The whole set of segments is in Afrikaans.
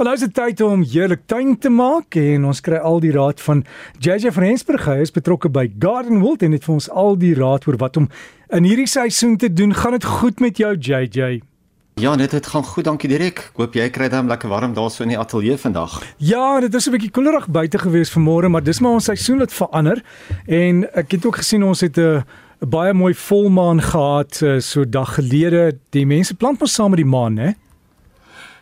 Wel nou is dit tyd om heerlik tuin te maak en ons kry al die raad van JJ van Rensburg. Hy is betrokke by Garden World en het vir ons al die raad oor wat om in hierdie seisoen te doen. Gaan dit goed met jou JJ? Ja, net dit gaan goed, dankie Dirk. Ek hoop jy kry dan lekker warm daarso in die ateljee vandag. Ja, dit is 'n bietjie koelerig buite gewees vanmôre, maar dis maar ons seisoen wat verander. En ek het ook gesien ons het 'n baie mooi volmaan gehad eh, so dag gelede. Die mense plant mos saam met die maan, hè?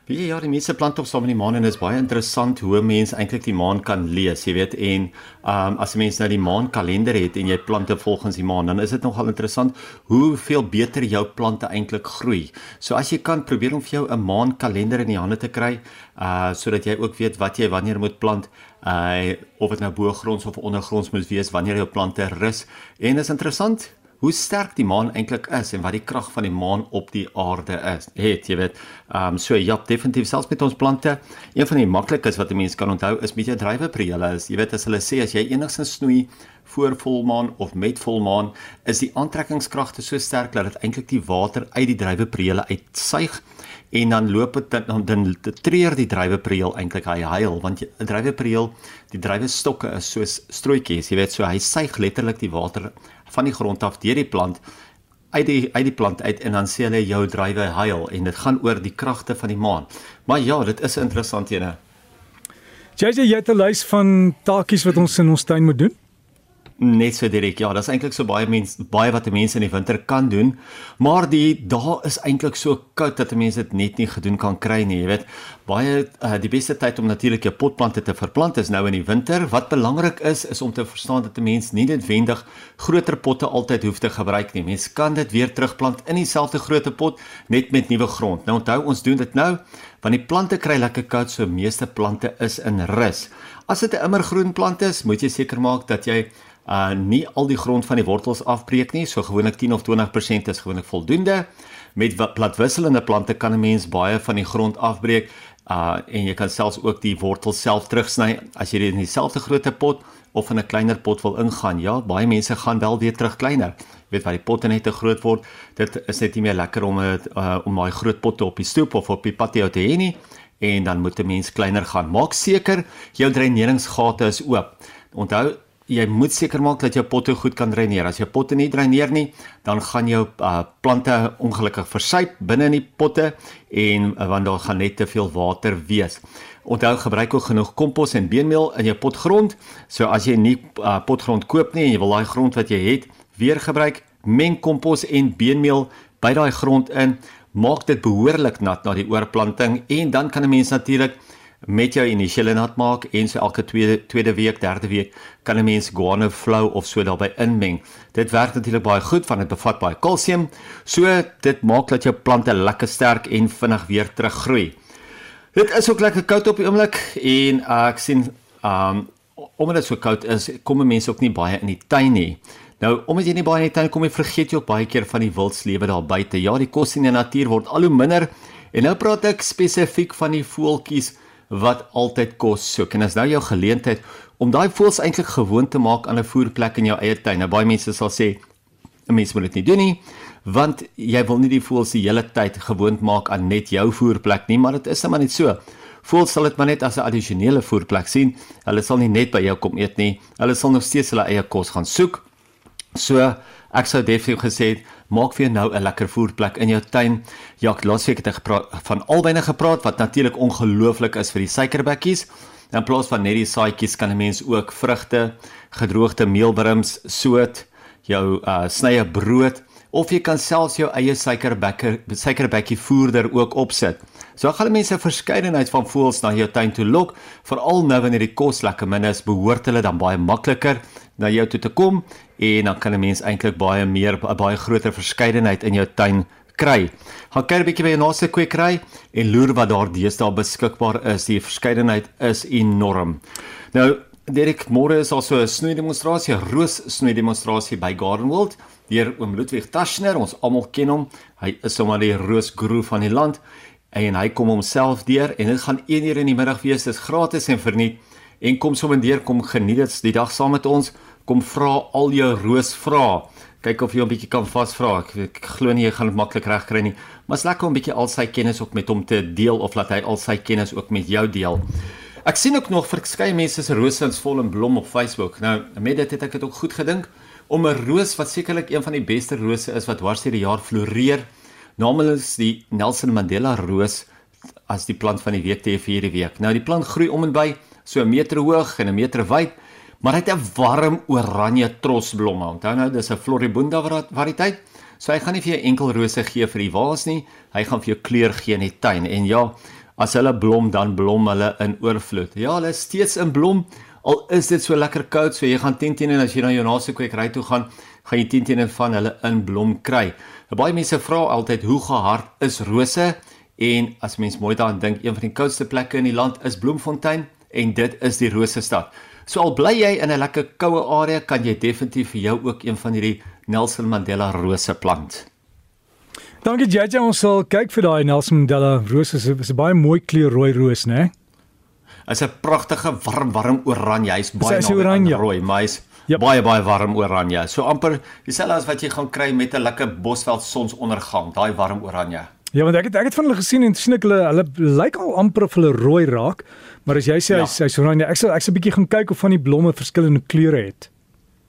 Wie ja, die mense plant op saam met die maan en dit is baie interessant hoe mense eintlik die maan kan lees, jy weet, en um, as 'n mens nou die maankalender het en jy plante volgens die maan, dan is dit nogal interessant hoeveel beter jou plante eintlik groei. So as jy kan probeer om vir jou 'n maankalender in die hande te kry, uh sodat jy ook weet wat jy wanneer moet plant, uh of dit nou bo-gronds of ondergronds moet wees wanneer jou plante rus. En is interessant hoe sterk die maan eintlik is en wat die krag van die maan op die aarde is. Het jy weet, ehm um, so ja, definitief selfs met ons plante, een van die maklikes wat 'n mens kan onthou is met jou drywepriele is, jy weet as hulle sê as jy enigsins snoei voor volmaan of met volmaan, is die aantrekkingskragte so sterk dat dit eintlik die water uit die drywepriele uitsuig en dan loop dit dan dan treur die dryweprieel eintlik hy huil want 'n dryweprieel die drywestokke is soos strooitjies jy weet so hy suig letterlik die water van die grond af deur die plant uit die uit die plant uit en dan sê hulle jou drywe huil en dit gaan oor die kragte van die maan. Maar ja, dit is interessant ene. Jy sê jy het 'n lys van taakies wat ons in ons tuin moet doen? Net so direk. Ja, daar's eintlik so baie mense baie wat mense in die winter kan doen, maar die daar is eintlik so koud dat mense dit net nie gedoen kan kry nie, jy weet. Baie uh, die beste tyd om natuurlik jou potplante te verplant is nou in die winter. Wat belangrik is is om te verstaan dat 'n mens nie noodwendig groter potte altyd hoef te gebruik nie. Mens kan dit weer terugplant in dieselfde grootte pot net met nuwe grond. Nou onthou, ons doen dit nou want die plante kry lekker koud, so meeste plante is in rus. As dit 'n immergroen plant is, moet jy seker maak dat jy uh nie al die grond van die wortels afbreek nie, so gewoonlik 10 of 20% is gewoonlik voldoende. Met platwisselende plante kan 'n mens baie van die grond afbreek uh en jy kan selfs ook die wortels self terugsny as jy dit in dieselfde grootte pot of in 'n kleiner pot wil ingaan. Ja, baie mense gaan wel weer terug kleiner. Jy weet waar die potte net te groot word, dit is net nie meer lekker om dit uh om daai groot potte op die stoep of op die patio te hê nie en dan moet 'n mens kleiner gaan. Maak seker jou dreineringsgate is oop. Onthou jy moet seker maak dat jou potte goed kan dreineer. As jou potte nie dreineer nie, dan gaan jou uh, plante ongelukkig versuip binne in die potte en uh, want daar gaan net te veel water wees. Onthou gebruik ook genoeg kompos en beenmeel in jou potgrond. So as jy nie uh, potgrond koop nie en jy wil daai grond wat jy het weer gebruik, meng kompos en beenmeel by daai grond in. Maak dit behoorlik nat na die oorplanting en dan kan 'n mens natuurlik met jou initiële nat maak en so elke tweede tweede week, derde week kan 'n mens guano flow of so daarbey inmeng. Dit werk natuurlik baie goed want dit bevat baie kalsium. So dit maak dat jou plante lekker sterk en vinnig weer teruggroei. Dit is ook lekker koud op die oomblik en uh, ek sien um omdat dit so koud is, kom mense ook nie baie in die tuin nie. Nou, omdat jy nie baie in die tuin kom nie, vergeet jy ook baie keer van die wildslewe daar buite. Ja, die kos in die natuur word al hoe minder. En nou praat ek spesifiek van die voeltjies wat altyd kos soek. En as nou jou geleentheid om daai voëls eintlik gewoon te maak aan 'n voerplek in jou eie tuin. Nou baie mense sal sê 'n mens moet dit nie doen nie want jy wil nie die voëls die hele tyd gewoond maak aan net jou voerplek nie, maar dit is net so. Voëls sal dit maar net as 'n addisionele voerplek sien. Hulle sal nie net by jou kom eet nie. Hulle sal nog steeds hulle eie kos gaan soek. So ek sou definitief gesê het maak vir jou nou 'n lekker voerplek in jou tuin. Ja, laasweek het ek gepraat van alwyne gepraat wat natuurlik ongelooflik is vir die suikerbekkies. In plaas van net die saaitjies kan 'n mens ook vrugte, gedroogde meelwurms, soet, jou uh snye brood of jy kan selfs jou eie suikerbekker suikerbekkie voerder ook opsit. So gaan mense 'n verskeidenheid van voëls na jou tuin toe lok, veral nou wanneer die kos lekker min is, behoort hulle dan baie makliker na jou toe te kom en dan kan 'n mens eintlik baie meer 'n baie groter verskeidenheid in jou tuin kry. Gaan kyk 'n bietjie by jou naaste kwekery en loer wat daar deesdae beskikbaar is. Die verskeidenheid is enorm. Nou Derek môre is also 'n snoei demonstrasie, 'n roos snoei demonstrasie by Garden World deur oom Ludwig Taschner. Ons almal ken hom. Hy is sommer die roos guru van die land en hy kom homself deur en dit gaan 1 uur in die middag wees. Dit is gratis en verniet en kom sommer deur kom geniet dit die dag saam met ons. Kom vra al jou roos vra. kyk of jy 'n bietjie kan vasvra. Ek, ek glo nie jy gaan dit maklik regkry nie, maar is lekker om 'n bietjie al sy kennis ook met hom te deel of laat hy al sy kennis ook met jou deel. Ek sien ook nog verskeie mense se rosins vol in blom op Facebook. Nou, met dit het ek dit ook goed gedink om 'n roos wat sekerlik een van die beste rose is wat dwars deur die jaar floreer, naamlik die Nelson Mandela roos as die plant van die week te hê vir hierdie week. Nou die plant groei om en by so 'n meter hoog en 'n meter wyd, maar hy het 'n warm oranje trosblomme. Onthou nou, dis 'n Floribunda variëteit. So hy gaan nie vir jou enkel rose gee vir die vaas nie, hy gaan vir jou kleur gee in die tuin. En ja, as hulle blom dan blom hulle in oorvloed. Ja, hulle is steeds in blom. Al is dit so lekker koud, so jy gaan 10 teen en as jy na jou naaste kwekery toe gaan, gaan jy 10 teen van hulle in blom kry. Baie mense vra altyd hoe gehard is rose? En as mens mooi daaraan dink, een van die koudste plekke in die land is Bloemfontein en dit is die Rose stad. So al bly jy in 'n lekker koue area, kan jy definitief vir jou ook een van hierdie Nelson Mandela rose plant. Dankie JJ, ons sal kyk vir daai Nelson Mandela rose. Dit is 'n baie mooi kleur rooi roos, né? Is 'n pragtige warm warm oranje. Hy's baie nou rooi, maar hy's yep. baie baie warm oranje. So amper dieselfde as wat jy gaan kry met 'n lekker bosveld sonsondergang, daai warm oranje. Ja, want ek het ek het van hulle gesien en sien ek hulle hulle lyk al amper of hulle rooi raak, maar as jy sê ja. hy's hy's oranje, ek sal ek sal 'n bietjie gaan kyk of van die blomme verskillende kleure het.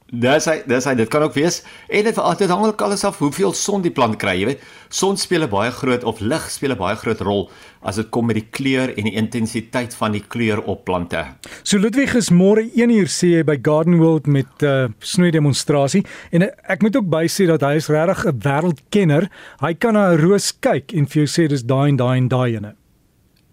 Dis hy, dis hy, dit kan ook wees. En dit dit hang ook alles af hoeveel son die plant kry, jy weet. Son speel 'n baie groot of lig speel 'n baie groot rol as dit kom met die kleur en die intensiteit van die kleur op plante. So Ludwig is môre 1uur sê hy by Garden World met 'n uh, snoei demonstrasie en uh, ek moet ook bysê dat hy is regtig 'n wêreldkenner. Hy kan na 'n roos kyk en vir jou sê dis daai en daai en daai ene.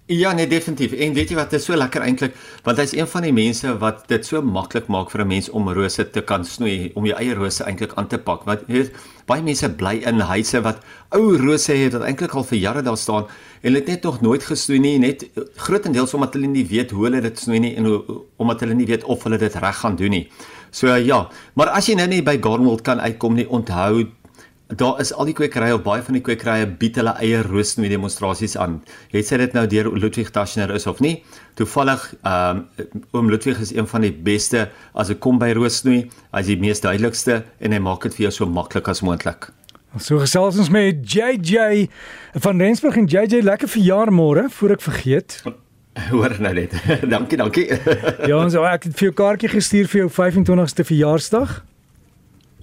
Ja, nee definitief. En weet jy wat, dit is so lekker eintlik, want hy's een van die mense wat dit so maklik maak vir 'n mens om rose te kan snoei, om jou eie rose eintlik aan te pak. Want weet, baie mense bly in huise wat ou rose het wat eintlik al vir jare daar staan en hulle het net nog nooit gesnoei nie, net grootendeels omdat hulle nie weet hoe hulle dit snoei nie en hoe, omdat hulle nie weet of hulle dit reg gaan doen nie. So ja, maar as jy nou nie by Gardenwold kan uitkom nie, onthou Daar is al die kwekerye of baie van die kwekerye bied hulle eie roosnooi demonstrasies aan. Jy sê dit nou deur Ludwig Taschner is of nie? Toevallig ehm um, oom Ludwig is een van die beste as dit kom by roosnooi, as die mees duidelikste en hy maak dit vir jou so maklik as moontlik. So gesels ons met JJ van Rensburg en JJ lekker verjaar môre voor ek vergeet. Hoor nou net. dankie, dankie. ja, ons het vir jou kaartjie gestuur vir jou 25ste verjaarsdag.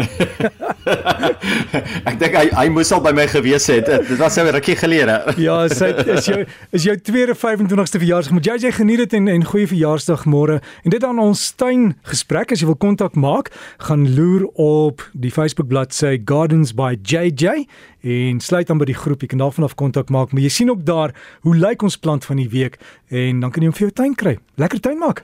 ek dink hy hy moes al by my gewees het. Dit was 'n rukkie gelede. ja, sy is jou is jou tweede 25ste verjaarsdag. Moet jy jy geniet dit en en goeie verjaarsdag môre. En dit aan ons tuin gesprek as jy wil kontak maak, gaan loer op die Facebook bladsy Gardens by JJ en sluit dan by die groep. Jy kan daarvan af kontak maak, maar jy sien ook daar hoe lyk ons plant van die week en dan kan jy hom vir jou tuin kry. Lekker tuin maak.